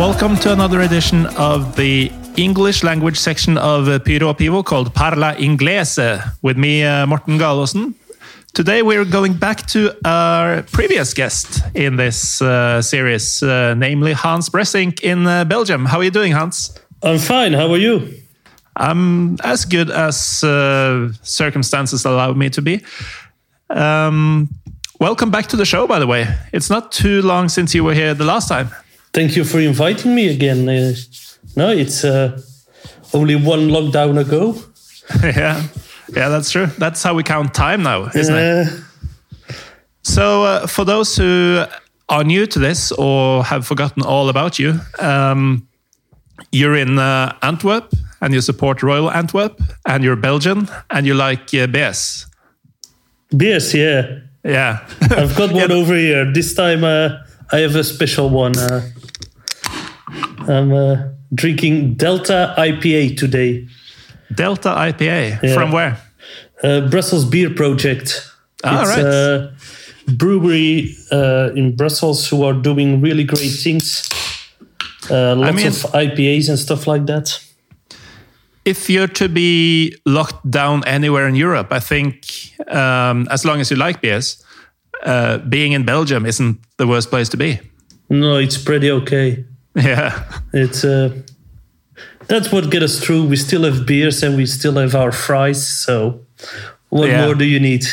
Welcome to another edition of the English language section of uh, Piro Pivo called Parla Inglese with me, uh, Morten. Today we're going back to our previous guest in this uh, series, uh, namely Hans Bressinck in uh, Belgium. How are you doing, Hans? I'm fine. How are you? I'm as good as uh, circumstances allow me to be. Um, welcome back to the show, by the way. It's not too long since you were here the last time. Thank you for inviting me again. Uh, no, it's uh, only one lockdown ago. yeah, yeah, that's true. That's how we count time now, isn't it? So, uh, for those who are new to this or have forgotten all about you, um, you're in uh, Antwerp and you support Royal Antwerp, and you're Belgian and you like uh, BS. beers, yeah. Yeah, I've got one over here. This time uh, I have a special one. Uh, I'm uh, drinking Delta IPA today. Delta IPA. Yeah. From where? Uh, Brussels Beer Project. Ah, it's right. a brewery uh, in Brussels who are doing really great things. Uh, lots mean- of IPAs and stuff like that. If you're to be locked down anywhere in Europe, I think um, as long as you like BS, uh, being in Belgium isn't the worst place to be. No, it's pretty okay. Yeah. It's uh, that's what get us through. We still have beers and we still have our fries. So, what Yeah. more do you need?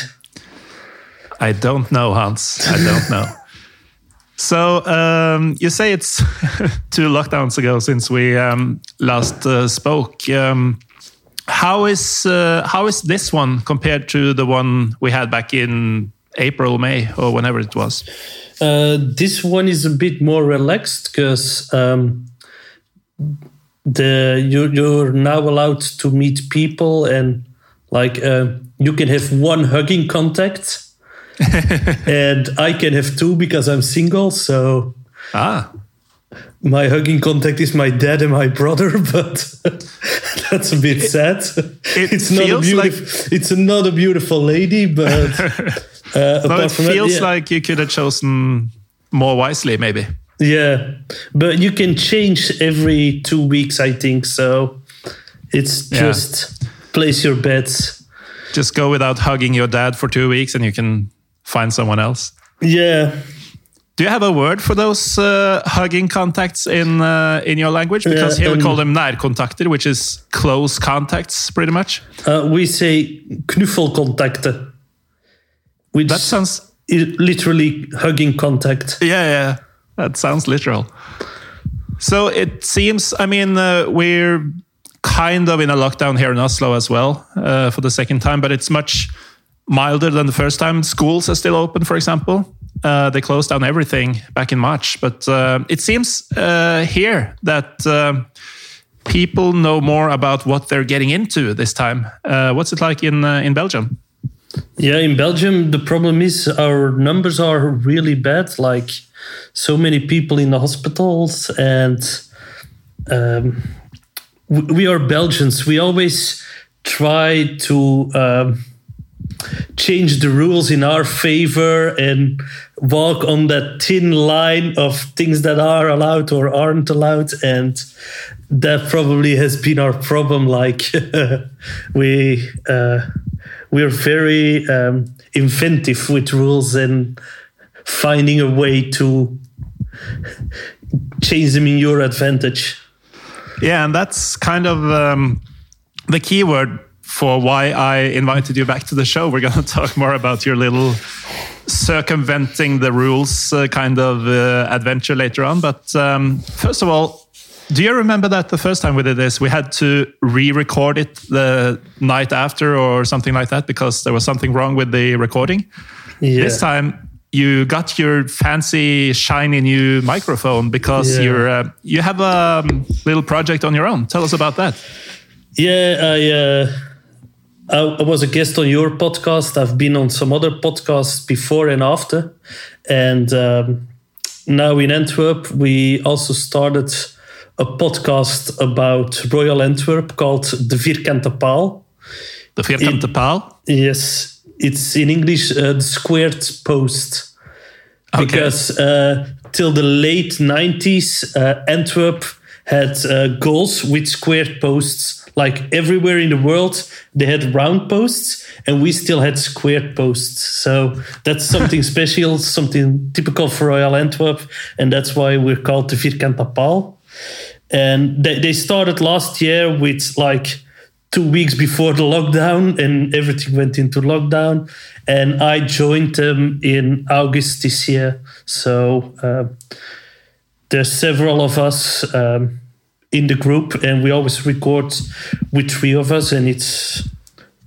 I don't know, Hans. I don't know. So um, you say it's two lockdowns ago since we um, last uh, spoke. Um, how is uh, how is this one compared to the one we had back in April, May, or whenever it was? Uh, this one is a bit more relaxed because um, the you you're now allowed to meet people and like uh, you can have one hugging contact. and I can have two because I'm single, so Ah, my hugging contact is my dad and my brother, but that's a bit sad. it it's not a feels beautiful. It's not a beautiful lady, but uh, no, it feels yeah. like you could have chosen more wisely, maybe. yeah. But you can change every two weeks, I think. So it's Yeah. just place your bets. Just go without hugging your dad for two weeks, and you can find someone else. Yeah. Do you have a word for those uh, hugging contacts in uh, in your language? Because Yeah, here we um, call them nærkontakter, which is close contacts, pretty much. Uh, we say knuffelcontacten, which That sounds literally hugging contact. yeah, yeah. That sounds literal. So it seems. I mean, uh, we're kind of in a lockdown here in Oslo as well uh, for the second time, but it's much milder than the first time. Schools are still open, for example. Uh, they closed down everything back in March, but uh, it seems uh, here that um people know more about what they're getting into this time. Uh, what's it like in uh, in Belgium? Yeah, in Belgium, the problem is our numbers are really bad. Like, so many people in the hospitals, and um, we, are Belgians. We always try to um, change the rules in our favor and walk on that thin line of things that are allowed or aren't allowed. And that probably has been our problem. Like, we. Uh, we're very um, inventive with rules and finding a way to change them in your advantage. Yeah, and that's kind of um, the key word for why I invited you back to the show. We're going to talk more about your little circumventing the rules uh, kind of uh, adventure later on. But um, first of all, do you remember that the first time we did this, we had to re-record it the night after or something like that because there was something wrong with the recording? Yeah. This time you got your fancy shiny new microphone because Yeah. you're uh, you have a um, little project on your own. Tell us about that. Yeah, I, uh, I I was a guest on your podcast. I've been on some other podcasts before and after, and um, now in Antwerp we also started a podcast about Royal Antwerp called The Vierkante Paal. The Vierkante Paal. Yes, it's in English uh, the squared post Okay. because uh, till the late 90s, uh, Antwerp had uh, goals with squared posts. Like everywhere in the world, they had round posts, and we still had squared posts. So that's something special, something typical for Royal Antwerp, and that's why we're called the Vierkante Paal. And they, they started last year with like two weeks before the lockdown, and everything went into lockdown. And I joined them in August this year. So uh, there's several of us um, in the group, and we always record with three of us, and it's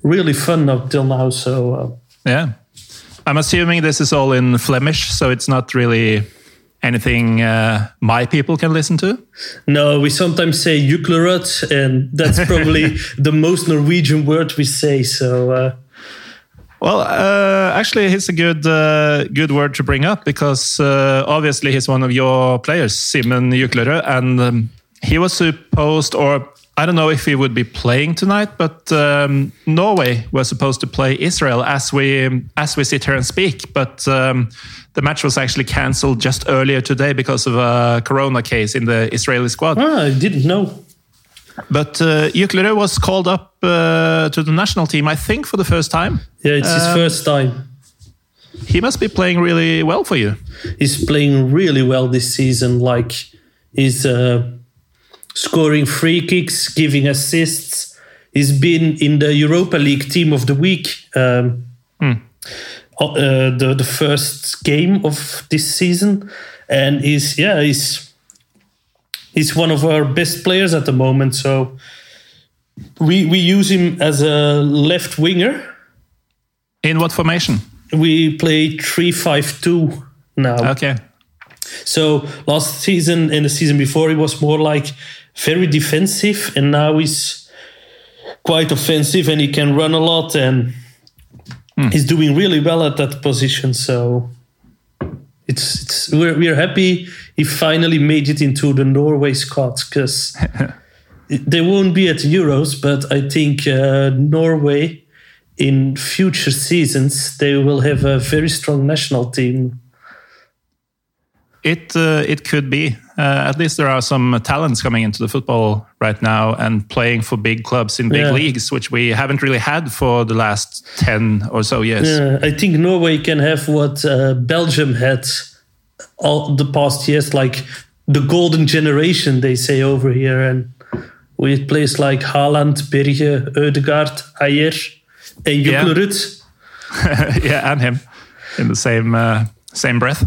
really fun up till now. So uh, Yeah. I'm assuming this is all in Flemish, so it's not really anything uh, my people can listen to. no, we sometimes say Juklerød, and that's probably the most Norwegian word we say. So uh, Well, uh, actually, it's a good uh, good word to bring up because uh, obviously he's one of your players, Simen Juklerød, and um, he was supposed, or I don't know if he would be playing tonight, but um, Norway was supposed to play Israel as we as we sit here and speak, but. Um, the match was actually cancelled just earlier today because of a corona case in the Israeli squad. ah, I didn't know. But uh, was called up uh, to the national team, I think, for the first time. Yeah, it's his first time. He must be playing really well for you. he's playing really well this season. Like he's uh, scoring free kicks, giving assists. He's been in the Europa League Team of the Week. Um, uh, the the first game of this season, and he's yeah he's he's one of our best players at the moment. So we we use him as a left winger. In what formation? We play three five two now. Okay. So last season and the season before, it was more like very defensive, and now he's quite offensive, and he can run a lot, and he's doing really well at that position. So it's it's we're we're happy he finally made it into the Norway squad because they won't be at Euros, but I think uh, Norway in future seasons they will have a very strong national team. It uh, it could be. Uh, at least there are some talents coming into the football right now and playing for big clubs in big Yeah. leagues, which we haven't really had for the last ten or so years. Yeah, I think Norway can have what uh, Belgium had all the past years, like the golden generation, they say over here. And with players like Haaland, Berge, Ødegaard, Ajer, and Yeah. Juklerød. yeah, and him in the same uh, same breath.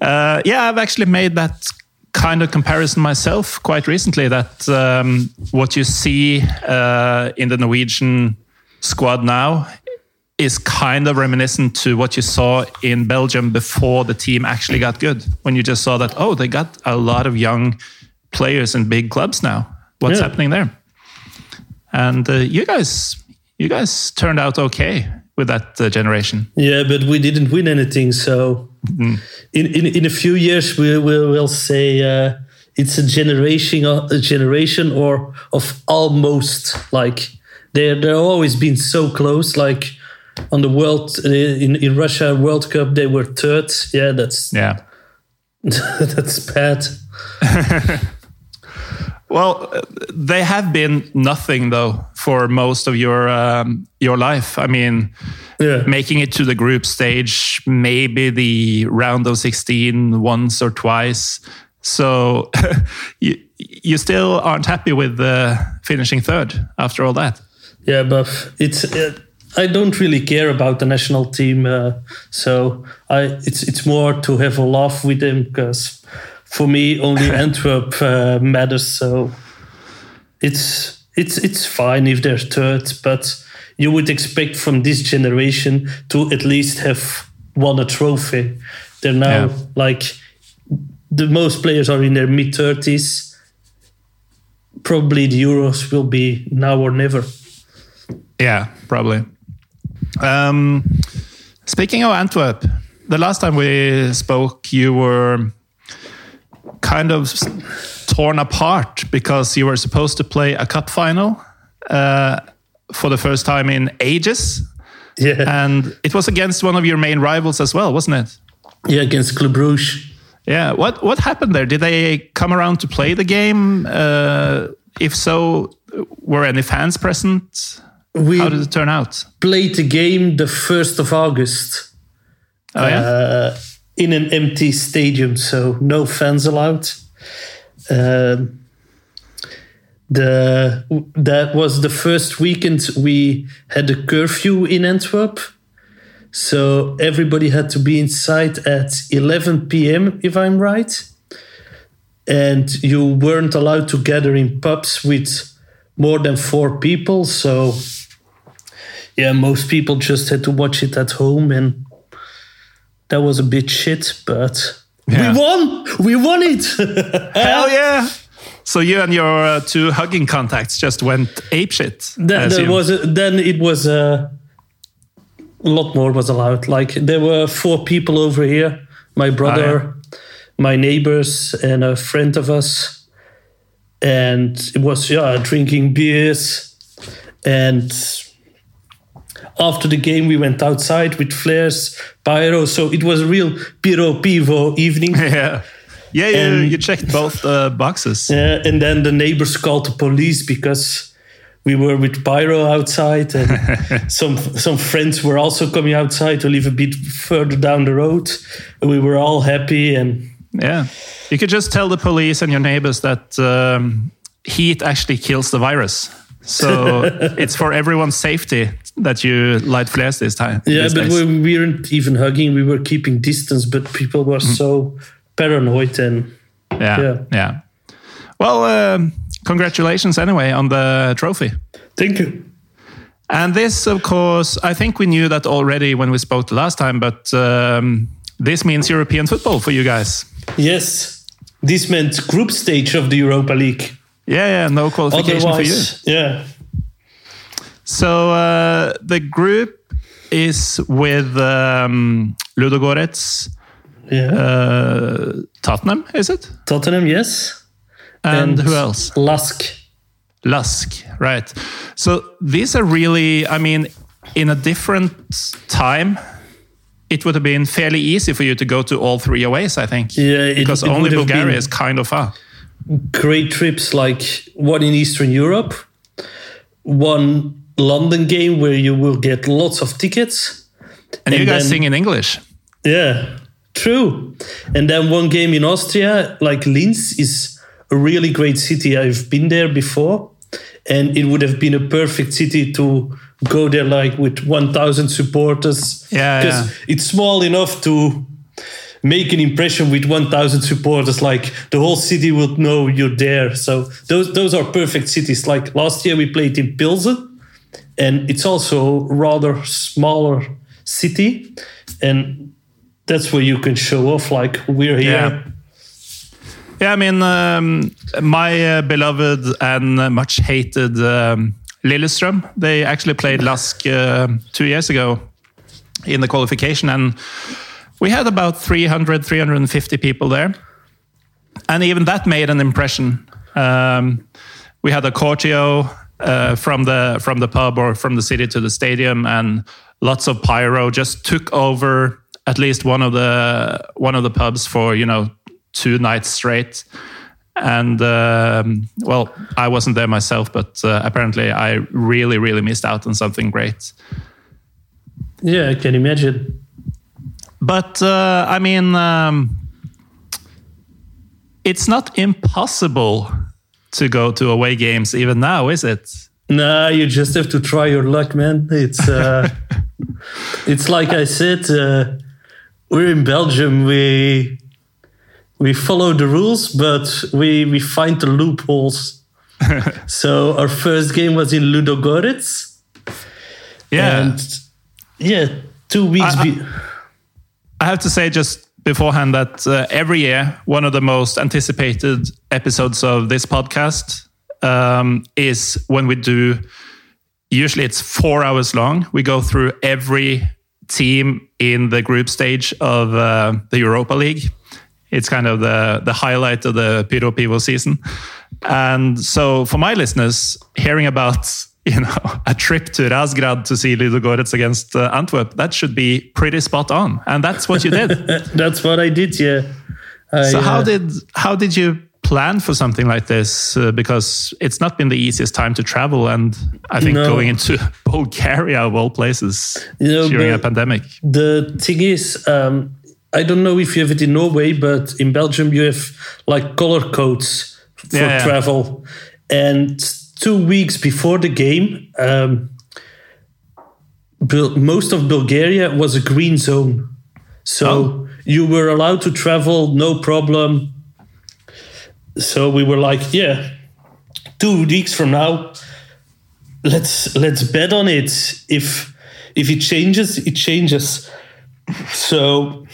Uh, yeah, I've actually made that kind of comparison myself quite recently. That um, what you see uh, in the Norwegian squad now is kind of reminiscent to what you saw in Belgium before the team actually got good. When you just saw that, oh, they got a lot of young players in big clubs now. What's Yeah. happening there? And uh, you guys, you guys turned out okay with that uh, generation. Yeah, but we didn't win anything. So in, in, in a few years, we will we'll say uh, it's a generation, a generation or of almost like they're, they're always been so close. Like on the world in, in Russia World Cup, they were third. Yeah, that's Yeah. that's bad. Well, uh, they have been nothing though for most of your um, your life. I mean, Yeah. making it to the group stage, maybe the round of sixteen once or twice. So you you still aren't happy with uh, finishing third after all that. Yeah, but it's. Uh, I don't really care about the national team, uh, so I it's it's more to have a laugh with them because for me only Antwerp uh, matters. So it's it's it's fine if they're third, but you would expect from this generation to at least have won a trophy. They're now Yeah. like the most players are in their mid thirties. Probably the Euros will be now or never. Yeah, probably. Um, speaking of Antwerp, the last time we spoke, you were kind of torn apart because you were supposed to play a cup final uh, for the first time in ages. Yeah, And it was against one of your main rivals as well, wasn't it? yeah, against Club Brugge. Yeah. What what happened there? Did they come around to play the game? Uh, if so, were any fans present? We How did it turn out? played the game the first of August. Oh yeah. uh, in an empty stadium, so no fans allowed. Um, the that was the first weekend we had a curfew in Antwerp, so everybody had to be inside at 11 p.m. if I'm right, and you weren't allowed to gather in pubs with more than four people. So yeah, most people just had to watch it at home and that was a bit shit, but Yeah. we won! We won it! Hell yeah! So you and your uh, two hugging contacts just went apeshit. Then, there was a, then it was uh, a lot more was allowed. Like there were four people over here: my brother, my neighbors, and a friend of us. And it was yeah, drinking beers, and after the game we went outside with flares, pyro. So it was a real piro pivo evening. yeah, yeah. You, And- you checked both uh, boxes. Yeah, and then the neighbors called the police because we were with pyro outside, and some some friends were also coming outside to live a bit further down the road. And we were all happy, and Yeah, you could just tell the police and your neighbors that um, heat actually kills the virus. So it's for everyone's safety that you light flares this time. yeah, but days. we weren't even hugging; we were keeping distance. But people were so paranoid, and yeah, yeah. yeah. Well, um, congratulations anyway on the trophy. thank you. And this, of course, I think we knew that already when we spoke the last time, but um, this means European football for you guys. Yes, this meant group stage of the Europa League. Yeah, yeah, no qualification for you. Otherwise, yeah, So uh, the group is with um, Ludogorets, yeah. uh, Tottenham, is it? Tottenham, yes, And, who else? Lask. Lusk, right. So these are really, I mean, in a different time, it would have been fairly easy for you to go to all three aways, I think. Yeah, it- because it only Bulgaria is kind of far. great trips like one in Eastern Europe, one London game where you will get lots of tickets. And, you And guys then- sing in English. Yeah, true. And then one game in Austria, like Linz, is a really great city. I've been there before, and it would have been a perfect city to go there, like with 1,000 supporters. Yeah, because yeah. it's small enough to make an impression with 1,000 supporters. Like the whole city will know you're there. So those those are perfect cities. Like last year we played in Pilsen, and it's also rather smaller city, and that's where you can show off. Like we're here. Yeah. Yeah, I mean, um, my uh, beloved and much hated um, Lillestrøm, they actually played Lask uh, two years ago in the qualification, and we had about 300, 350 people there. And even that made an impression. Um, we had a corteo uh, from the from the pub or from the city to the stadium, and lots of pyro just took over at least one of the one of the pubs for you know two nights straight. And um, well, I wasn't there myself, but uh, apparently I really, really missed out on something great. Yeah, I can imagine. But uh, I mean, um, it's not impossible to go to away games even now, is it? Nah, you just have to try your luck, man. It's uh, it's like I said, uh, we're in Belgium. We we follow the rules, but we we find the loopholes. so our first game was in Ludogorets, Yeah. and yeah, two weeks. I- I- be- I have to say just beforehand that uh, every year, one of the most anticipated episodes of this podcast um, is when we do, usually it's four hours long. We go through every team in the group stage of uh, the Europa League. It's kind of the, the highlight of the Piro Pivo season. And so for my listeners, hearing about you know a trip to Razgrad to see Ludogorets against uh, Antwerp, that should be pretty spot on. And that's what you did. That's what I did. Yeah. I, so how uh, did how did you plan for something like this? Uh, because it's not been the easiest time to travel, and I think No. going into Bulgaria of all places You know, during a pandemic. The thing is, um, I don't know if you have it in Norway, but in Belgium you have like color codes for Yeah, yeah. travel. And two weeks before the game, um, most of Bulgaria was a green zone. So Oh. you were allowed to travel, no problem. So we were like, yeah, two weeks from now, let's let's bet on it. If if it changes, it changes. So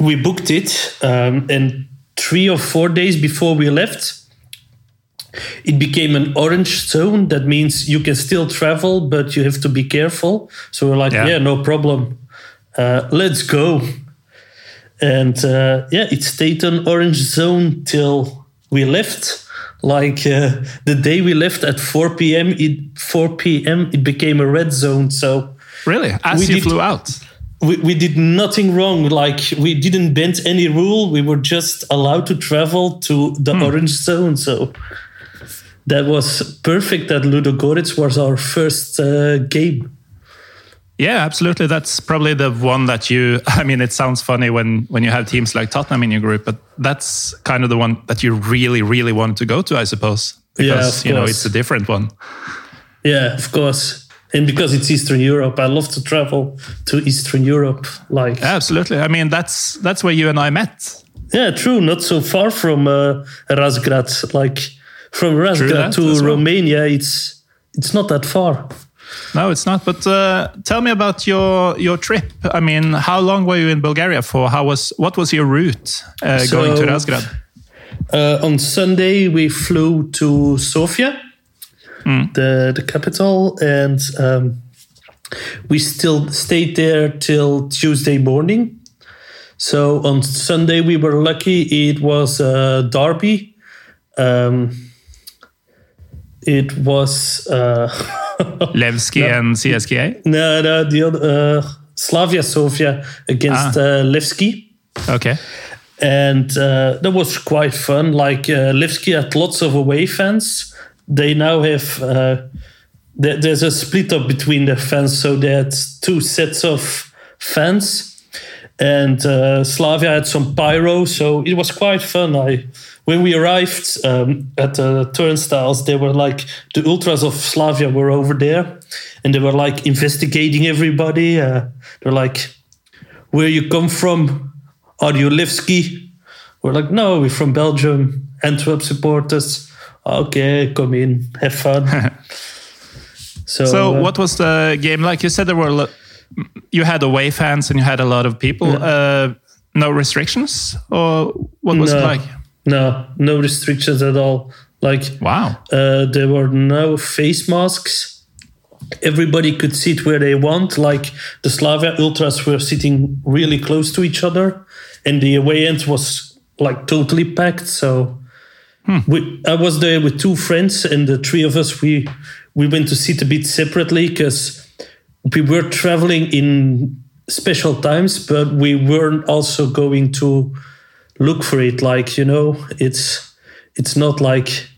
we booked it, um, and three or four days before we left, it became an orange zone. That means you can still travel, but you have to be careful. So we're like, Yeah. yeah, no problem. Uh, let's go. And uh, yeah, it stayed on orange zone till we left. Like uh, the day we left at 4 p.m., it 4 p.m. it became a red zone. So Really, as We you did- flew out. we, we did nothing wrong. Like we didn't bend any rule. We were just allowed to travel to the orange zone. So that was perfect. That Ludogorets was our first uh, game. Yeah, absolutely. That's probably the one that you. I mean, it sounds funny when when you have teams like Tottenham in your group, but that's kind of the one that you really, really wanted to go to, I suppose, Yeah, because of you know it's a different one. Yeah, of course. And because it's Eastern Europe, I love to travel to Eastern Europe. Like, Absolutely. I mean, that's that's where you and I met. yeah, true. Not so far from uh, Razgrad. Like from Razgrad to well. Romania, it's it's not that far. No, it's not. But uh, tell me about your your trip. I mean, how long were you in Bulgaria for? How was what was your route uh, So- going to Razgrad? Uh, on Sunday, we flew to Sofia, the the capital, and um, we still stayed there till Tuesday morning. So on Sunday, we were lucky. It was uh, Derby. Um, it was Levski and CSKA. no, no, the other uh, Slavia Sofia against Ah. uh, Levski. Okay. and uh, that was quite fun. Like uh, Levski had lots of away fans. They now have uh, there- there's a split up between the fans, so they had two sets of fans, and uh, Slavia had some pyro, so it was quite fun. I when we arrived um, at the turnstiles, they were like the ultras of Slavia were over there, and they were like investigating everybody. Uh, they're like, "Where you come from? Are you Levski?" We're like, "No, we're from Belgium, Antwerp supporters." Okay, come in, have fun. so, So, uh, what was the game like? You said there were you had away fans and you had a lot of people. Uh, no restrictions, or what was it like? No, no restrictions at all. Like Wow. uh, there were no face masks. Everybody could sit where they want. Like the Slavia ultras were sitting really close to each other, and the away end was like totally packed. So we, I was there with two friends, and the three of us we we went to sit a bit separately because we were traveling in special times, but we weren't also going to look for it. Like you know, it's it's not like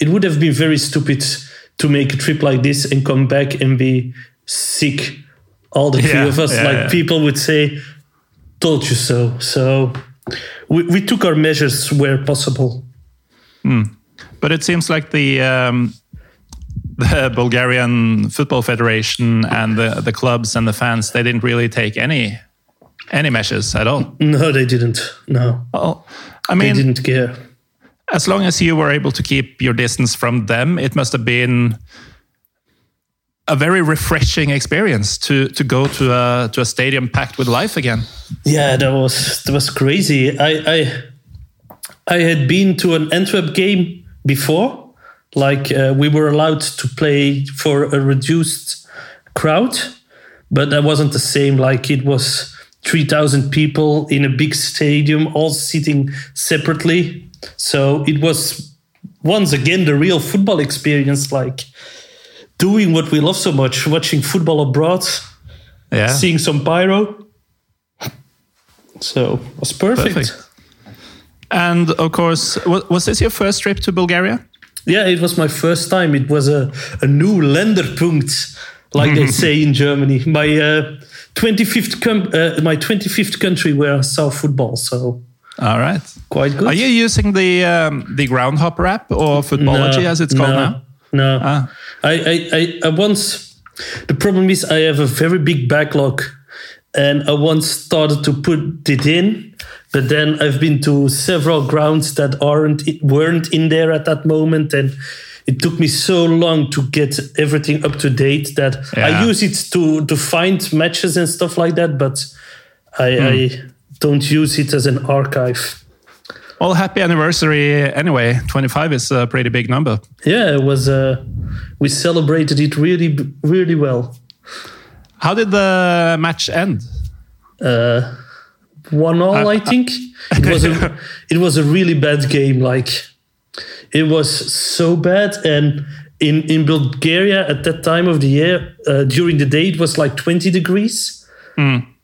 it would have been very stupid to make a trip like this and come back and be sick. All the three Yeah, of us, yeah, like yeah. people would say, "Told you so." So we, we took our measures where possible. But it seems like the um, the Bulgarian Football Federation and the, the clubs and the fans, they didn't really take any any measures at all. No, they didn't. No, Well, I they didn't care. as long as you were able to keep your distance from them, it must have been a very refreshing experience to to go to a to a stadium packed with life again. Yeah, that was that was crazy. I I I had been to an Antwerp game before. Like uh, we were allowed to play for a reduced crowd, but that wasn't the same. Like it was three thousand people in a big stadium, all sitting separately. So it was once again the real football experience. Like doing what we love so much, watching football abroad, Yeah, seeing some pyro. So it was perfect. Perfect. And of course, was this your first trip to Bulgaria? Yeah, it was my first time. It was a, a new Länderpunkt, like they say in Germany. My uh, 25th com- uh, my 25th country where I saw football. So All right. quite good. Are you using the um, the Groundhopper app or Futbology as it's called no, now? No. Ah. I, I, I, I once, the problem is I have a very big backlog and I once started to put it in, but then I've been to several grounds that aren't, it weren't in there at that moment. And it took me so long to get everything up to date that Yeah. I use it to, to find matches and stuff like that, but I, I don't use it as an archive. Well, happy anniversary anyway. 25 is a pretty big number. Yeah, it was, uh, we celebrated it really, really well. How did the match end? uh, one all. I think it was a it was a really bad game. Like it was so bad, and in in Bulgaria at that time of the year, uh, during the day it was like twenty degrees,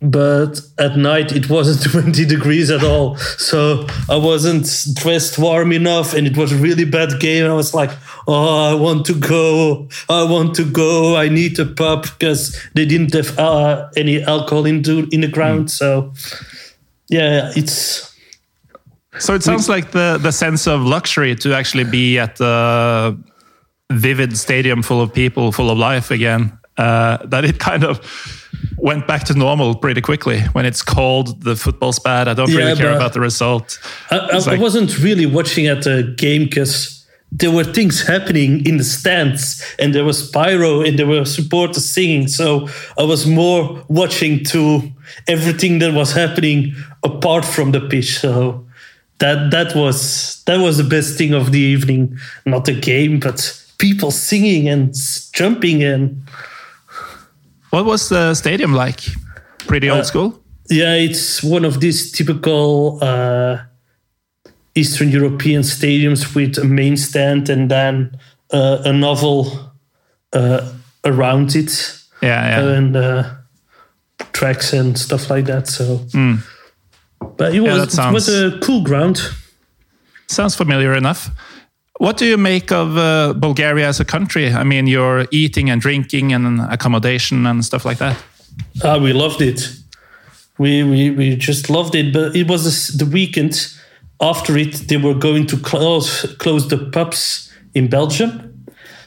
but at night it wasn't twenty degrees at all. So I wasn't dressed warm enough, and it was a really bad game. I was like, oh, I want to go, I want to go. I need a pub because they didn't have uh, any alcohol into in the ground. So yeah, it's So it sounds like the, the sense of luxury to actually be at the vivid stadium full of people, full of life again, uh, that it kind of went back to normal pretty quickly. When it's cold, the football's bad. I don't Yeah, really care about the result. I, I, It's I wasn't really watching at the game because there were things happening in the stands and there was pyro and there were supporters singing. So I was more watching to everything that was happening apart from the pitch. So that that was that was the best thing of the evening. Not the game, but people singing and jumping and What was the stadium like? Pretty old school? Yeah, it's one of these typical uh, Eastern European stadiums with a main stand and then uh, a novel uh, around it Yeah, yeah. and uh, tracks and stuff like that. So, but it was Hmm. that it was a cool ground. Sounds familiar enough. What do you make of uh, Bulgaria as a country? I mean, you're eating and drinking and accommodation and stuff like that. Ah, we loved it. We, we we just loved it. But it was the weekend after it. They were going to close close the pubs in Belgium.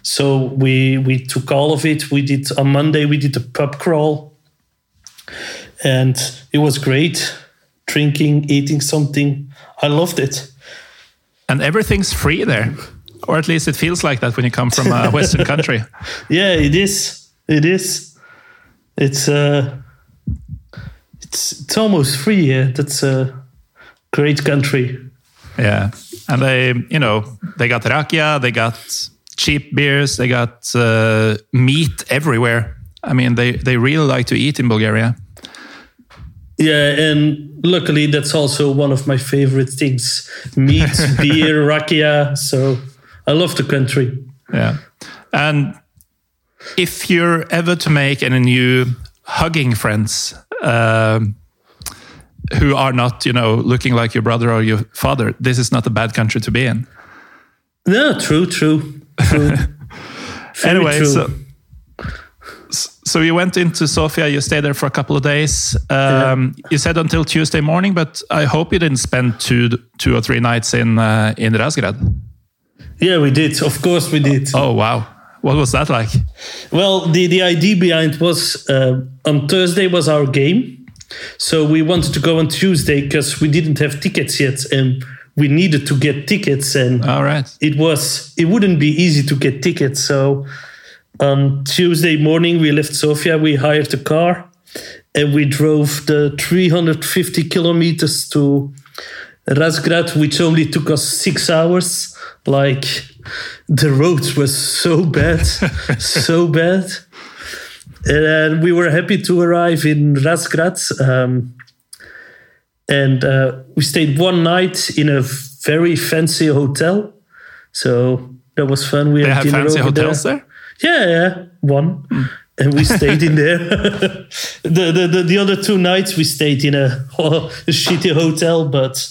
So we we took all of it. We did on Monday. We did a pub crawl, and it was great. Drinking, eating something. I loved it. And everything's free there. Or at least it feels like that when you come from a Western country. Yeah, it is. It is. It's uh, it's it's almost free. Yeah, that's a great country. Yeah. And they, you know, they got rakia, they got cheap beers, they got uh, meat everywhere. I mean, they, they really like to eat in Bulgaria. Yeah, and luckily that's also one of my favorite things: meat, beer, rakia. So I love the country. Yeah. And if you're ever to make any new hugging friends um, who are not, you know, looking like your brother or your father, this is not a bad country to be in. No, true, true, true. Anyway, true. so so you went into Sofia. You stayed there for a couple of days. Um, You said until Tuesday morning, but I hope you didn't spend two two or three nights in uh, in Razgrad. yeah, we did. Of course, we did. Oh wow! What was that like? Well, the, the idea behind was uh, on Thursday was our game. So we wanted to go on Tuesday because we didn't have tickets yet and we needed to get tickets and All right. it was it wouldn't be easy to get tickets. So on Tuesday morning we left Sofia, we hired a car and we drove the 350 kilometers to Razgrad, which only took us six hours. Like the roads were so bad, so bad. And we were happy to arrive in Razgrad. Um, and uh, we stayed one night in a very fancy hotel. So that was fun. We They had have fancy hotels there. there? Yeah, yeah, one. And we stayed in there. the, the, the the other two nights we stayed in a, a shitty hotel, but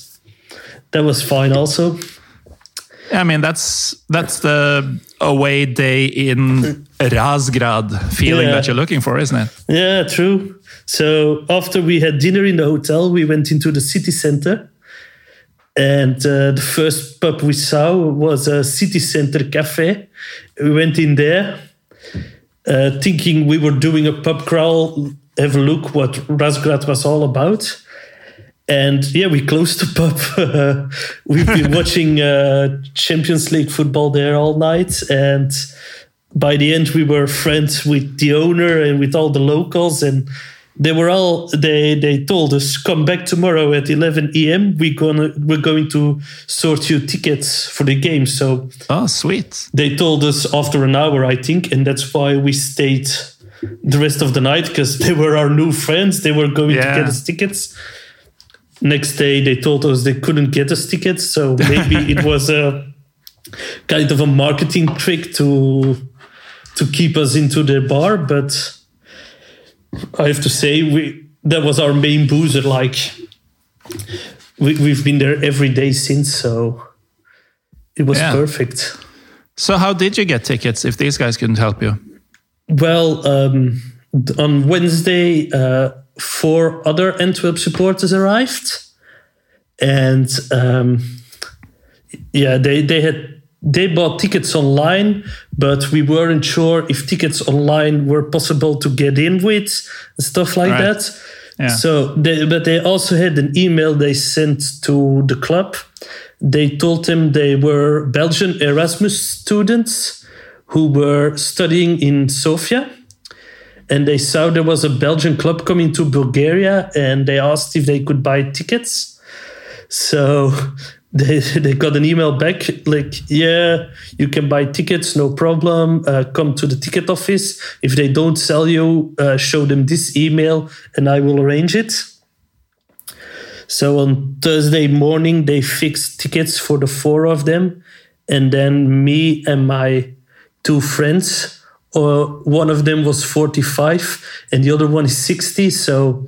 that was fine also. I mean, that's that's the away day in Razgrad feeling Yeah. that you're looking for, isn't it? Yeah, true. So after we had dinner in the hotel, we went into the city center. And uh, the first pub we saw was a city center cafe. We went in there, uh, thinking we were doing a pub crawl, have a look what Razgrad was all about. And yeah, we closed the pub. We've been watching uh, Champions League football there all night. And by the end, we were friends with the owner and with all the locals. And they were all they they told us come back tomorrow at 11 a.m. We gonna we're going to sort you tickets for the game. So Oh, sweet. they told us after an hour, I think, and that's why we stayed the rest of the night because they were our new friends. They were going Yeah. to get us tickets. Next day, they told us they couldn't get us tickets, so maybe it was a kind of a marketing trick to to keep us into their bar. But I have to say, we that was our main boozer. Like we, we've been there every day since, so it was Yeah. perfect. So, how did you get tickets if these guys couldn't help you? Well, um, on Wednesday, uh, four other Antwerp supporters arrived, and um, yeah, they they had they bought tickets online, but we weren't sure if tickets online were possible to get in with stuff like Right. that. Yeah. So, they, but they also had an email they sent to the club. They told them they were Belgian Erasmus students who were studying in Sofia. And they saw there was a Belgian club coming to Bulgaria and they asked if they could buy tickets. So they, they got an email back like, yeah, you can buy tickets, no problem. Uh, come to the ticket office. If they don't sell you, uh, show them this email and I will arrange it. So on Thursday morning, they fixed tickets for the four of them. And then me and my two friends, uh, one of them was 45 and the other one is 60. So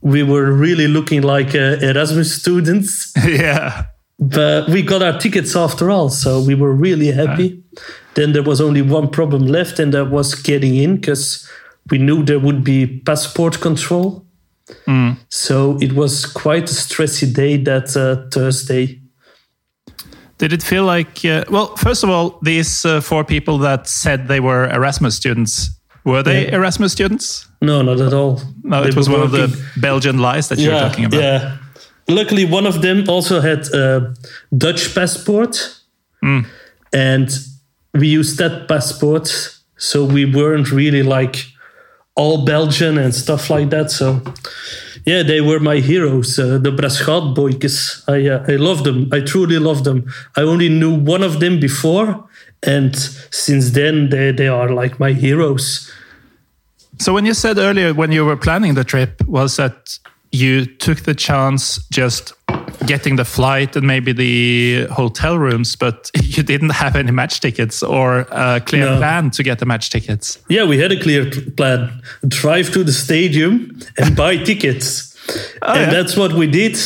we were really looking like uh, Erasmus students yeah. But we got our tickets after all so we were really happy then there was only one problem left and that was getting in because we knew there would be passport control so it was quite a stressy day that uh, thursday Did it feel like, uh, well, first of all, these uh, four people that said they were Erasmus students, were they Yeah. Erasmus students? no not at all No, They it was one of the Belgian lies that you're talking about. Yeah. Luckily, one of them also had a Dutch passport, and we used that passport, so we weren't really like all Belgian and stuff like that. So, yeah, they were my heroes, uh, the Brasschaat boykes. I uh, I love them. I truly love them. I only knew one of them before, and since then they they are like my heroes. So when you said earlier when you were planning the trip was that you took the chance just getting the flight and maybe the hotel rooms, but you didn't have any match tickets or a clear No. plan to get the match tickets. Yeah, we had a clear plan. Drive to the stadium and buy tickets. Oh, and yeah. that's what we did.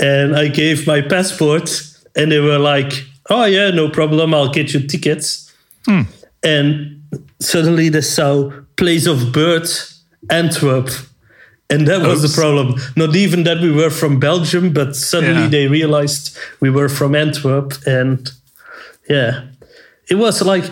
And I gave my passport, and they were like, oh, yeah, no problem. I'll get you tickets. Hmm. And suddenly they saw Place of Birth, Antwerp. And that was Oops. the problem. Not even that we were from Belgium, but suddenly Yeah. they realized we were from Antwerp. And yeah, it was like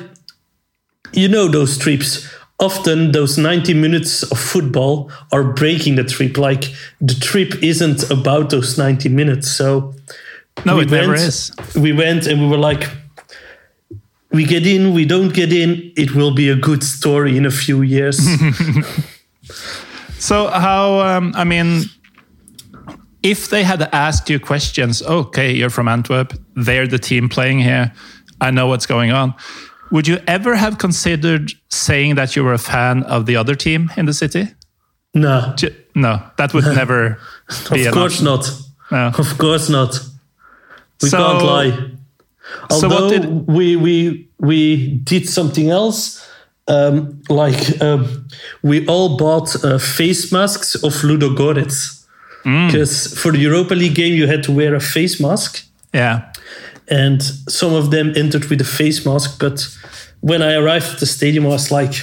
you know those trips. Often those 90 minutes of football are breaking the trip. Like the trip isn't about those 90 minutes. So No, we it never is. We went and we were like, we get in, we don't get in. It will be a good story in a few years. So how? Um, I mean, if they had asked you questions, okay, you're from Antwerp, they're the team playing here, I know what's going on. Would you ever have considered saying that you were a fan of the other team in the city? no, No, that would never be of course not. No. Of course not. We So- can't lie. So what Although did- we we we did something else, um, like um, we all bought uh, face masks of Ludogorets. Mm. Because for the Europa League game, you had to wear a face mask, Yeah. and some of them entered with a face mask. But when I arrived at the stadium, I was like,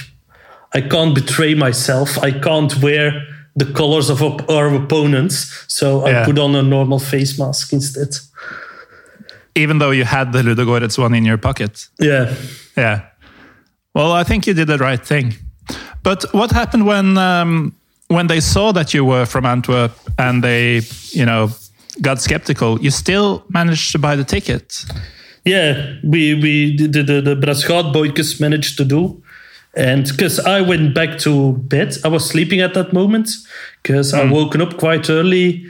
I can't betray myself. I can't wear the colors of op- our opponents, so I Yeah. put on a normal face mask instead. Even though you had the Ludogorets one in your pocket. Yeah. Yeah. Well, I think you did the right thing. But what happened when um, when they saw that you were from Antwerp and they, you know, got skeptical? You still managed to buy the ticket. Yeah, we we the the, the Brasschaat boykes managed to do, and because I went back to bed, I was sleeping at that moment because I woken up quite early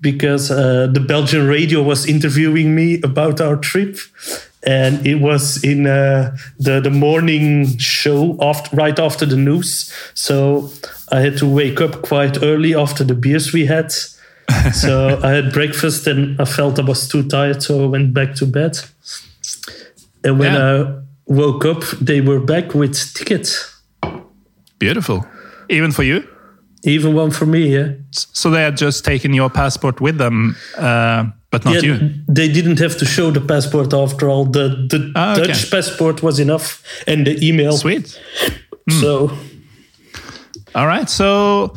because uh, the Belgian radio was interviewing me about our trip, and it was in uh, the the morning show after right after the news, so I had to wake up quite early after the beers we had. so I had breakfast and I felt I was too tired, so I went back to bed. And when Yeah. I woke up, they were back with tickets. Beautiful. Even for you. Even one for me, yeah. So they had just taken your passport with them, uh, but not yeah, you. they didn't have to show the passport after all. The the Ah, okay. Dutch passport was enough, and the email. Sweet. So All right. So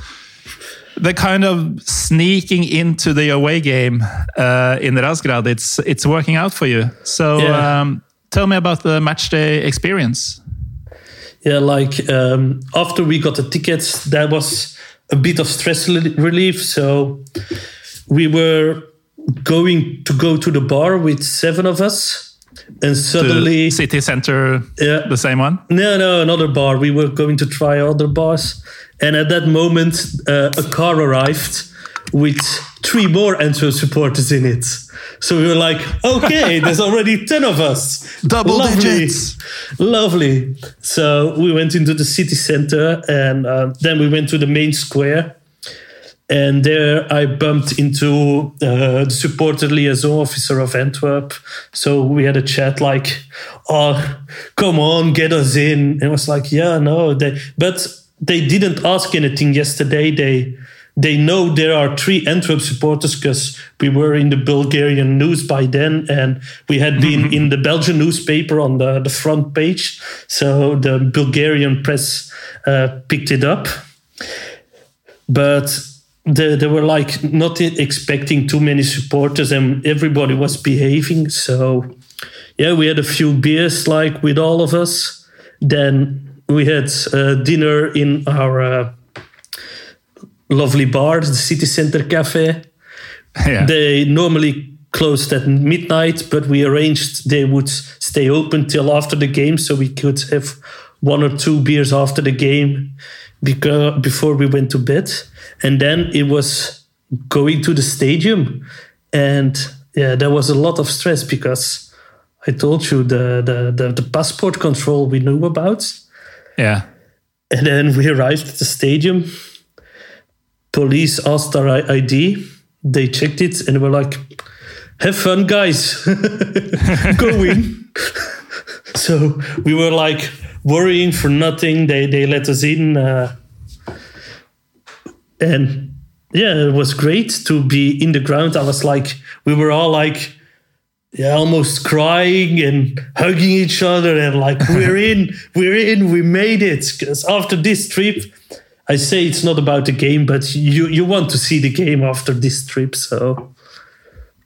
the kind of sneaking into the away game uh, in Razgrad, it's it's working out for you. So Yeah. um, tell me about the match day experience. yeah, like um, after we got the tickets, that was a bit of stress relief. So we were going to go to the bar with seven of us, and The suddenly city center, Yeah. the same one. No, no, another bar. We were going to try other bars. And at that moment, uh, a car arrived with three more Antwerp supporters in it. So we were like, okay, there's already 10 of us. Double Lovely. digits. Lovely. So we went into the city center and uh, then we went to the main square. And there I bumped into uh, the supporter liaison officer of Antwerp. So we had a chat like, oh, come on, get us in. And I was like, yeah, no. They, but they didn't ask anything yesterday. They they know there are three Antwerp supporters because we were in the Bulgarian news by then and we had been in the Belgian newspaper on the, the front page. So the Bulgarian press uh, picked it up. But they, they were like not expecting too many supporters and everybody was behaving. So yeah, we had a few beers like with all of us. Then we had uh, dinner in our uh, lovely bar, the city center cafe. Yeah. They normally closed at midnight, but we arranged they would stay open till after the game so we could have one or two beers after the game because before we went to bed. And then it was going to the stadium. And yeah, there was a lot of stress because I told you the the, the, the passport control we knew about. yeah. And then we arrived at the stadium. Police asked our ID. They checked it and were like, have fun, guys. Go in. so we were like worrying for nothing. They, they let us in. Uh, and yeah, it was great to be in the ground. I was like, we were all like, yeah, almost crying and hugging each other and like, we're in, we're in, we made it. Because after this trip, I say it's not about the game, but you you want to see the game after this trip. So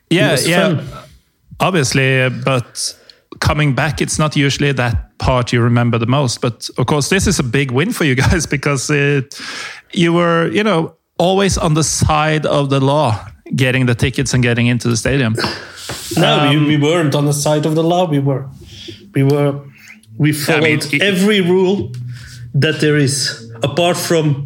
Yeah, yeah. fun. Obviously, but coming back, it's not usually that part you remember the most. But of course, this is a big win for you guys because it, you were, you know, always on the side of the law, getting the tickets and getting into the stadium. No, Um, we, we weren't on the side of the law. We were, we were, we followed mean, it- every rule that there is, apart from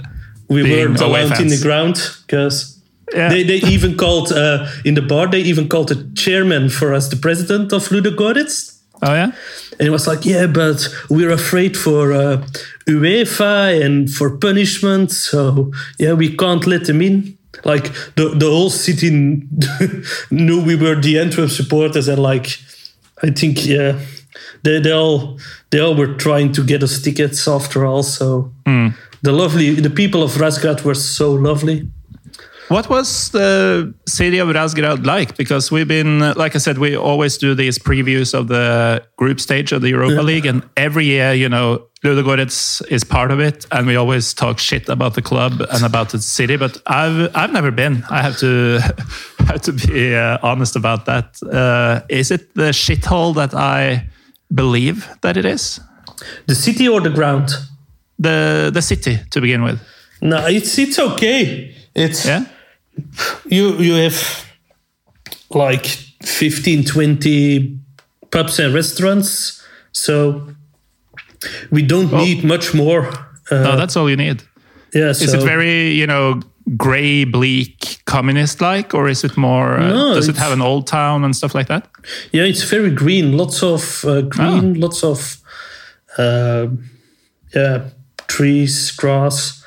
we weren't allowed in the ground because Yeah. they, they even called uh, in the bar. They even called the chairman for us, the president of Ludogorets. Oh yeah, And it was like, yeah, but we're afraid for uh, UEFA and for punishment. So, yeah, we can't let them in. Like, the, the whole city knew we were the Antwerp supporters. And, like, I think, yeah, they, they, all, they all were trying to get us tickets after all. So, the lovely, the people of Razgrad were so lovely. What was the city of Razgrad like? Because we've been, like I said, we always do these previews of the group stage of the Europa League, and every year, you know, Ludogorets is part of it, and we always talk shit about the club and about the city. But I've I've never been. I have to have to be uh, honest about that. Uh, is it the shithole that I believe that it is? The city or the ground? The the city to begin with. No, it's, it's okay. It's, Yeah. You you have like 15 20 pubs and restaurants so we don't Well- need much more uh, No, that's all you need. yeah Is so it very, you know, grey, bleak, communist-like, or is it more? Uh, No, does it have an old town and stuff like that? yeah it's very green lots of uh, green Ah. lots of uh, yeah trees grass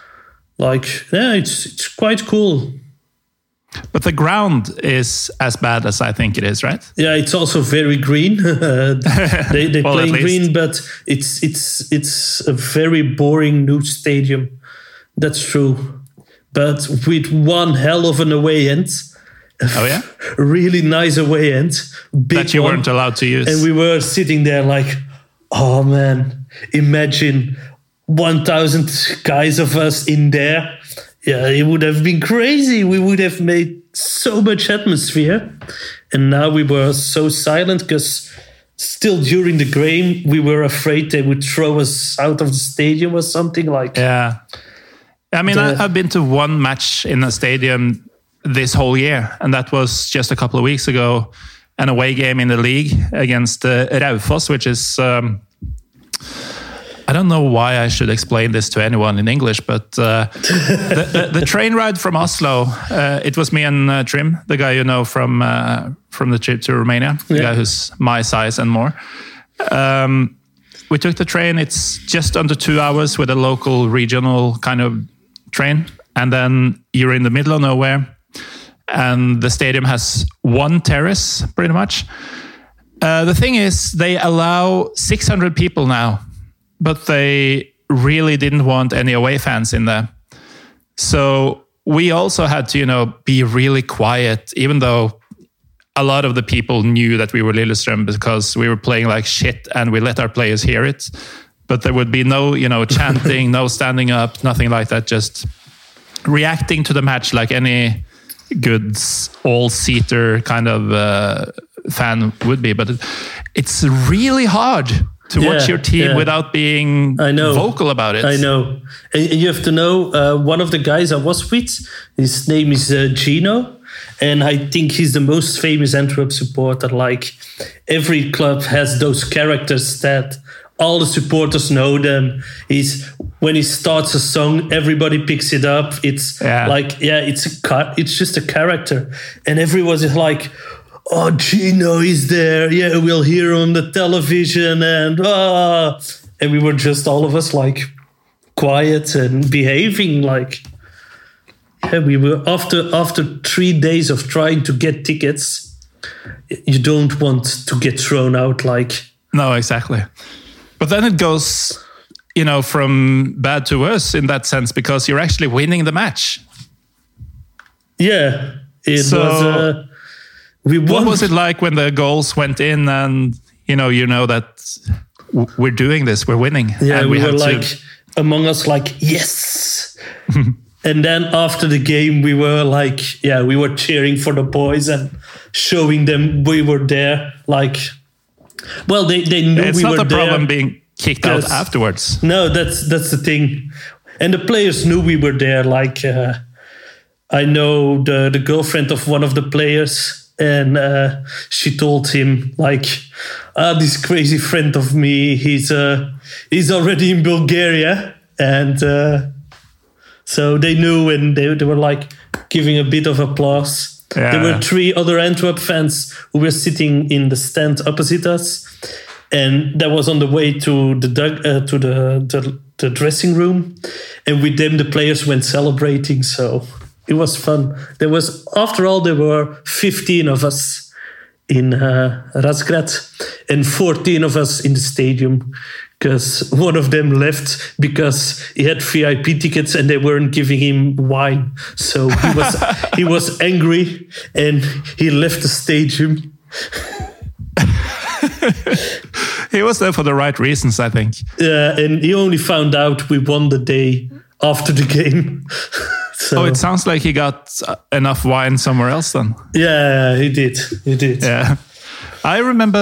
like yeah it's it's quite cool But the ground is as bad as I think it is, right? Yeah, it's also very green. they they Well, play green, but it's it's it's a very boring new stadium. That's true, but with one hell of an away end, Oh yeah, really nice away end, big that you one. weren't allowed to use. and we were sitting there like, oh man, imagine one thousand guys of us in there. Yeah, it would have been crazy. We would have made so much atmosphere. And now we were so silent because still during the game, we were afraid they would throw us out of the stadium or something like yeah, I mean, The- I, I've been to one match in a stadium this whole year, and that was just a couple of weeks ago, an away game in the league against uh, Raufoss, which is. Um, I don't know why I should explain this to anyone in English, but uh, the, the, the train ride from Oslo, uh, it was me and uh, Trim, the guy you know from uh, from the trip to Romania, the guy who's my size and more. Um, we took the train. It's just under two hours with a local regional kind of train, and then you're in the middle of nowhere, and the stadium has one terrace pretty much. Uh, the thing is, they allow 600 people now, but they really didn't want any away fans in there. So we also had to, you know, be really quiet, even though a lot of the people knew that we were Lillestrøm because we were playing like shit and we let our players hear it. But there would be no, you know, chanting, no standing up, nothing like that. Just reacting to the match like any good all-seater kind of uh, fan would be. But it, it's really hard to watch your team yeah. without being I know. vocal about it. I know. And and you have to know uh, one of the guys I was with, his name is uh, Gino. And I think he's the most famous Antwerp supporter. Like every club has those characters that all the supporters know them. He's when he starts a song, everybody picks it up. It's Yeah. like yeah, it's a cut. It's just a character, and everyone is like, "Oh, Gino is there. Yeah, we'll hear on the television." And ah, and we were just all of us like quiet and behaving like. Yeah, we were after after three days of trying to get tickets. You don't want to get thrown out like No, exactly. But then it goes, you know, from bad to worse in that sense because you're actually winning the match. yeah. It So, was. Uh, we What was it like when the goals went in and you know you know that we're doing this, we're winning, Yeah, and we, were have to- like among us, like yes. and then after the game, we were like, yeah, we were cheering for the boys and showing them we were there. Like, Well, they, they knew It's we not were a problem there. being kicked out afterwards. No, that's that's the thing, and the players knew we were there. Like uh, I know the the girlfriend of one of the players, and uh, she told him like, "Ah, this crazy friend of me, he's uh, he's already in Bulgaria," and uh, so they knew, and they they were like giving a bit of applause. There were three other Antwerp fans who were sitting in the stand opposite us, and that was on the way to the uh, to the, the the dressing room, and with them the players went celebrating. So it was fun. There was after all there were fifteen of us in uh, Razgrad and fourteen of us in the stadium. Because one of them left because he had VIP tickets and they weren't giving him wine, so he was he was angry and he left the stadium. He was there for the right reasons, I think. Yeah, and he only found out we won the day after the game. so Oh, it sounds like he got enough wine somewhere else then. yeah, he did. He did. Yeah. I remember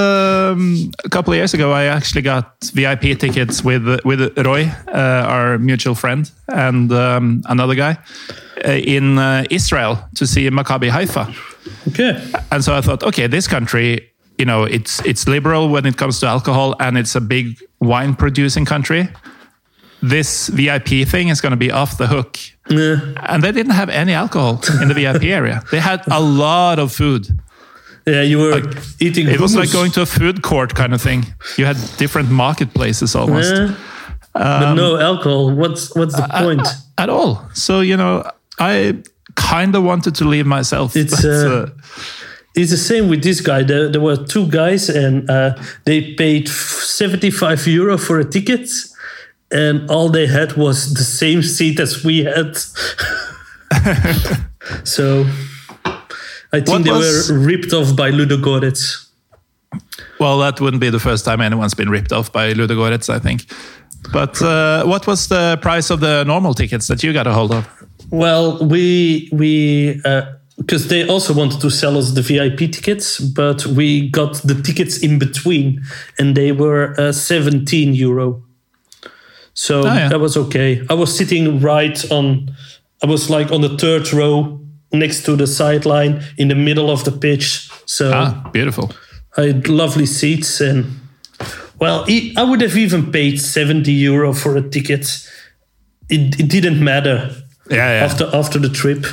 um, a couple of years ago, I actually got VIP tickets with with Roy, uh, our mutual friend, and um, another guy uh, in uh, Israel to see Maccabi Haifa. Okay. And so I thought, okay, this country, you know, it's it's liberal when it comes to alcohol, and it's a big wine producing country. This VIP thing is going to be off the hook. Yeah. And they didn't have any alcohol in the VIP area. They had a lot of food. Yeah, you were eating. It was like going to a food court kind of thing. You had different marketplaces almost Yeah. but no alcohol. What's what's the point? at all. So you know, I kind of wanted to leave myself. It's, but, uh, it's the same with this guy. There, there were two guys, and uh, they paid seventy-five euro for a ticket, and all they had was the same seat as we had. so, I think What they was- were ripped off by Ludogorets. well, that wouldn't be the first time anyone's been ripped off by Ludogorets, I think. But uh, what was the price of the normal tickets that you got a hold of? Well, we we because they also wanted to sell us the VIP tickets, but we got the tickets in between, and they were uh, 17 euro. So Oh, yeah. that was okay. I was sitting right on. I was like on the third row next to the sideline in the middle of the pitch. So Ah, beautiful. I had lovely seats and well, I would have even paid 70 euro for a ticket. It, it didn't matter Yeah, yeah. after after the trip.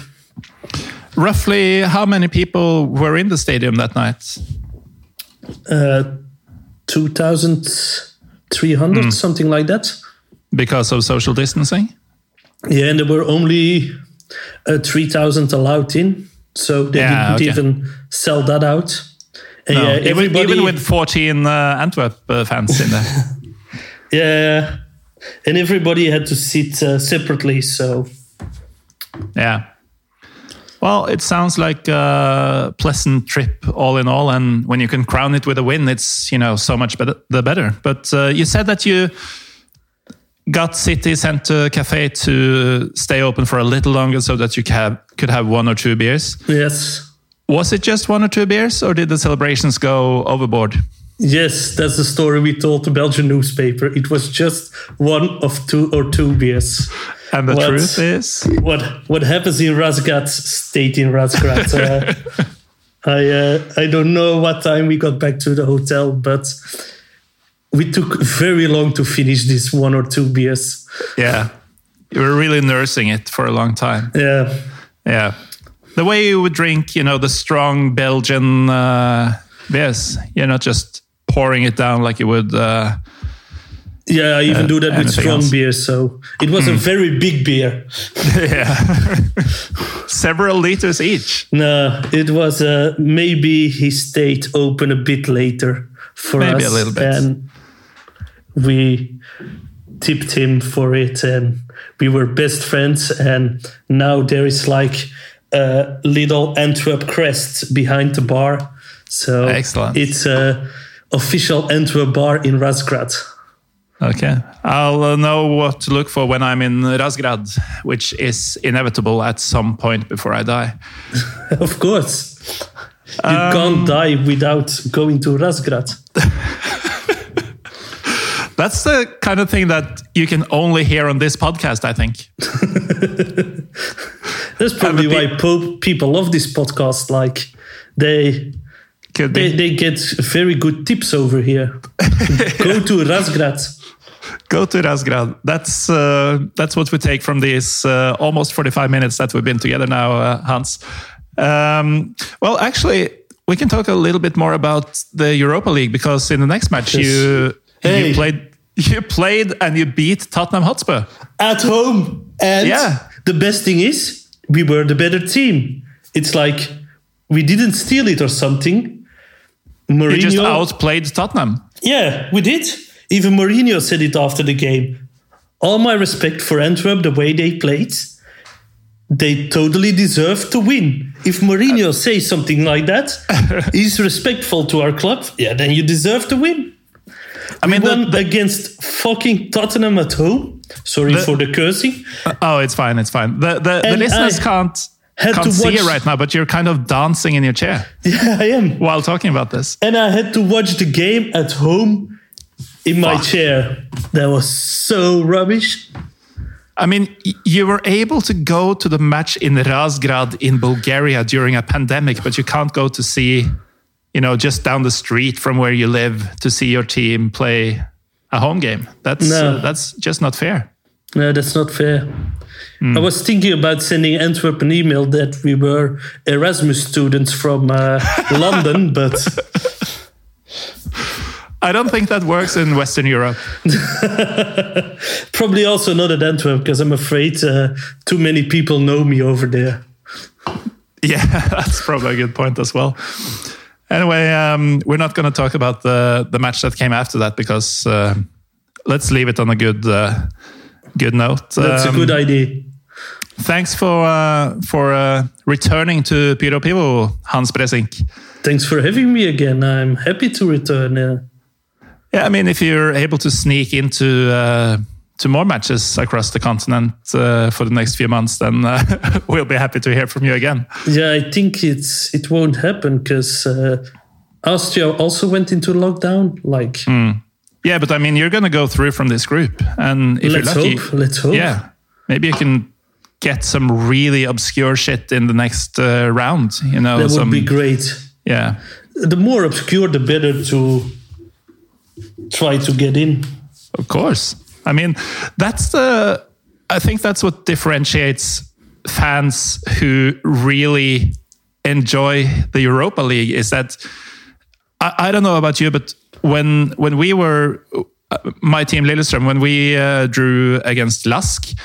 Roughly, how many people were in the stadium that night? Uh, 2,300, Hmm. something like that. Because of social distancing? Yeah, and there were only uh, 3,000 allowed in. So they Yeah, didn't okay. even sell that out. And No, yeah, even, even with 14 uh, Antwerp uh, fans in there. yeah, and everybody had to sit uh, separately. So Yeah. Well, it sounds like a pleasant trip all in all, and when you can crown it with a win, it's you know so much better, the better. But uh, you said that you got City Center Cafe to stay open for a little longer so that you have, could have one or two beers. yes, Was it just one or two beers, or did the celebrations go overboard? yes, that's the story we told the Belgian newspaper. It was just one of two or two beers. And the What? truth is, what what happens in Razgrad stayed in Razgrad. Uh, I uh, I don't know what time we got back to the hotel, but we took very long to finish this one or two beers. yeah, you were really nursing it for a long time. Yeah, Yeah. The way you would drink, you know, the strong Belgian uh, beers. You're not just pouring it down like you would. Uh, yeah. I even Uh, do that with strong else? Hmm. beer. So it was a very big beer. yeah. Several liters each. No, it was uh, maybe he stayed open a bit later for Maybe us, a little bit. and we tipped him for it, and we were best friends. And now there is like a little Antwerp crest behind the bar, so Excellent. it's a official Antwerp bar in Razgrad. Okay. I'll uh, know what to look for when I'm in Razgrad, which is inevitable at some point before I die. of course. You Um, can't die without going to Razgrad. That's the kind of thing that you can only hear on this podcast, I think. That's probably why people love this podcast. Like they they, they get very good tips over here. Go to Razgrad. Go to Razgrad. That's uh, that's what we take from these uh, almost 45 minutes that we've been together now, uh, Hans. Um, well, actually, we can talk a little bit more about the Europa League because in the next match Yes. you Hey. you played you played and you beat Tottenham Hotspur. at home. And Yeah. the best thing is, we were the better team. It's like we didn't steal it or something. Mourinho, You just outplayed Tottenham. yeah, we did. Even Mourinho said it after the game. All my respect for Antwerp, the way they played, they totally deserve to win. If Mourinho uh, says something like that, he's respectful to our club. Yeah, then you deserve to win. I mean, won the- against fucking Tottenham at home. Sorry The- for the cursing. Uh, oh, it's fine, it's fine. The the, the listeners I can't can't to see it right now, but you're kind of dancing in your chair Yeah, I am. while talking about this. And I had to watch the game at home in my Fuck. chair. That was so rubbish. I mean, you were able to go to the match in Razgrad in Bulgaria during a pandemic, but you can't go to see, you know, just down the street from where you live to see your team play a home game. That's No. uh, that's just not fair. No, that's not fair. Hmm. I was thinking about sending Antwerp an email that we were Erasmus students from uh, London, but I don't think that works in Western Europe. probably also not at Antwerp because I'm afraid uh, too many people know me over there. Yeah, that's probably a good point as well. Anyway, um, we're not going to talk about the the match that came after that because uh, let's leave it on a good uh, good note. That's Um, a good idea. Thanks for uh, for uh, returning to Piro Pivo, Hans Bressinck. Thanks for having me again. I'm happy to return. Uh, Yeah, I mean, if you're able to sneak into uh, to more matches across the continent uh, for the next few months, then uh, we'll be happy to hear from you again. yeah, I think it's it won't happen because uh, Austria also went into lockdown. Like, Hmm. Yeah, but I mean, you're going to go through from this group, and if let's you're lucky, hope. Let's hope. yeah, maybe you can get some really obscure shit in the next uh, round. You know, that would be great. Yeah, The more obscure, the better to try to get in. Of course. I mean, that's the. I think that's what differentiates fans who really enjoy the Europa League is that I, I don't know about you, but when when we were uh, my team Lillestrøm when we uh, drew against LASK.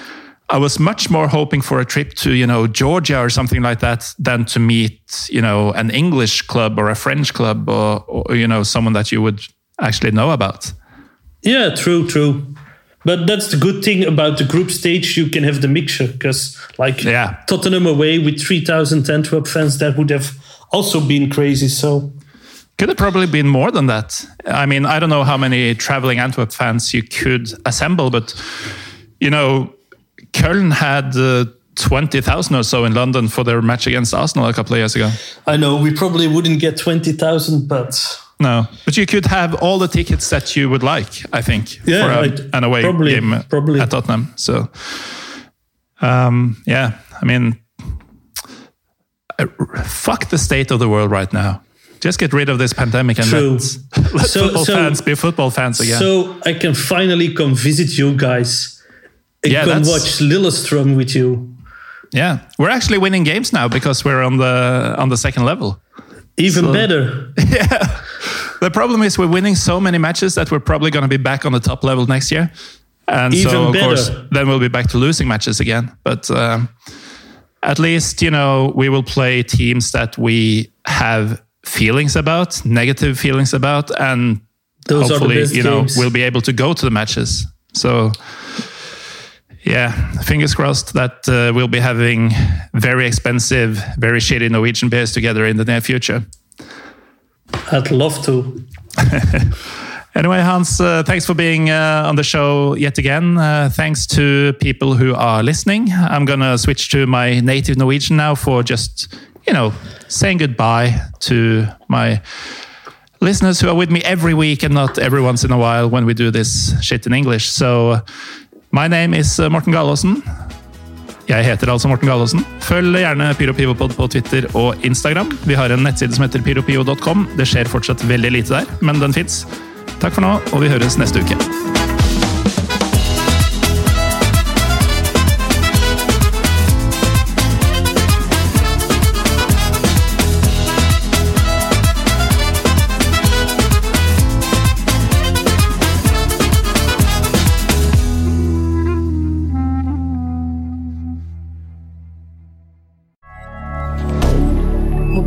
I was much more hoping for a trip to, you know, Georgia or something like that than to meet, you know, an English club or a French club or, or you know, someone that you would actually know about. Yeah, true, true. But that's the good thing about the group stage. You can have the mixture because, like, Yeah. Tottenham away with 3,000 Antwerp fans, that would have also been crazy. So, Could have probably been more than that. I mean, I don't know how many traveling Antwerp fans you could assemble, but you know, Köln had uh, twenty thousand or so in London for their match against Arsenal a couple of years ago. I know we probably wouldn't get 20,000, but No, but you could have all the tickets that you would like. I think Yeah, for a, right. an away Probably, game probably. at Tottenham. So, um, yeah, I mean, fuck the state of the world right now. Just get rid of this pandemic and True. let, let So- football so- fans be football fans again. so I can finally come visit you guys and Yeah, come watch Lillestrøm with you. Yeah, we're actually winning games now because we're on the on the second level. Even So- better. The problem is we're winning so many matches that we're probably going to be back on the top level next year, and Even so of better. course then we'll be back to losing matches again. But um, at least you know we will play teams that we have feelings about, negative feelings about, and Those are the hopefully you know we'll be able to go to the matches. So. Yeah, fingers crossed that uh, we'll be having very expensive, very shitty Norwegian beers together in the near future. I'd love to. Anyway, Hans, uh, thanks for being uh, on the show yet again. Uh, thanks to people who are listening. I'm going to switch to my native Norwegian now for just, you know, saying goodbye to my listeners who are with me every week and not every once in a while when we do this shit in English. So, my name is uh, Morten Galaasen. Jeg heter altså Morten Galaasen. Følg gjerne PyroPivopod på Twitter og Instagram. Vi har en nettside som heter pyropio.com. Det skjer fortsatt veldig lite der, men den fins. Takk for nå, og vi høres neste uke.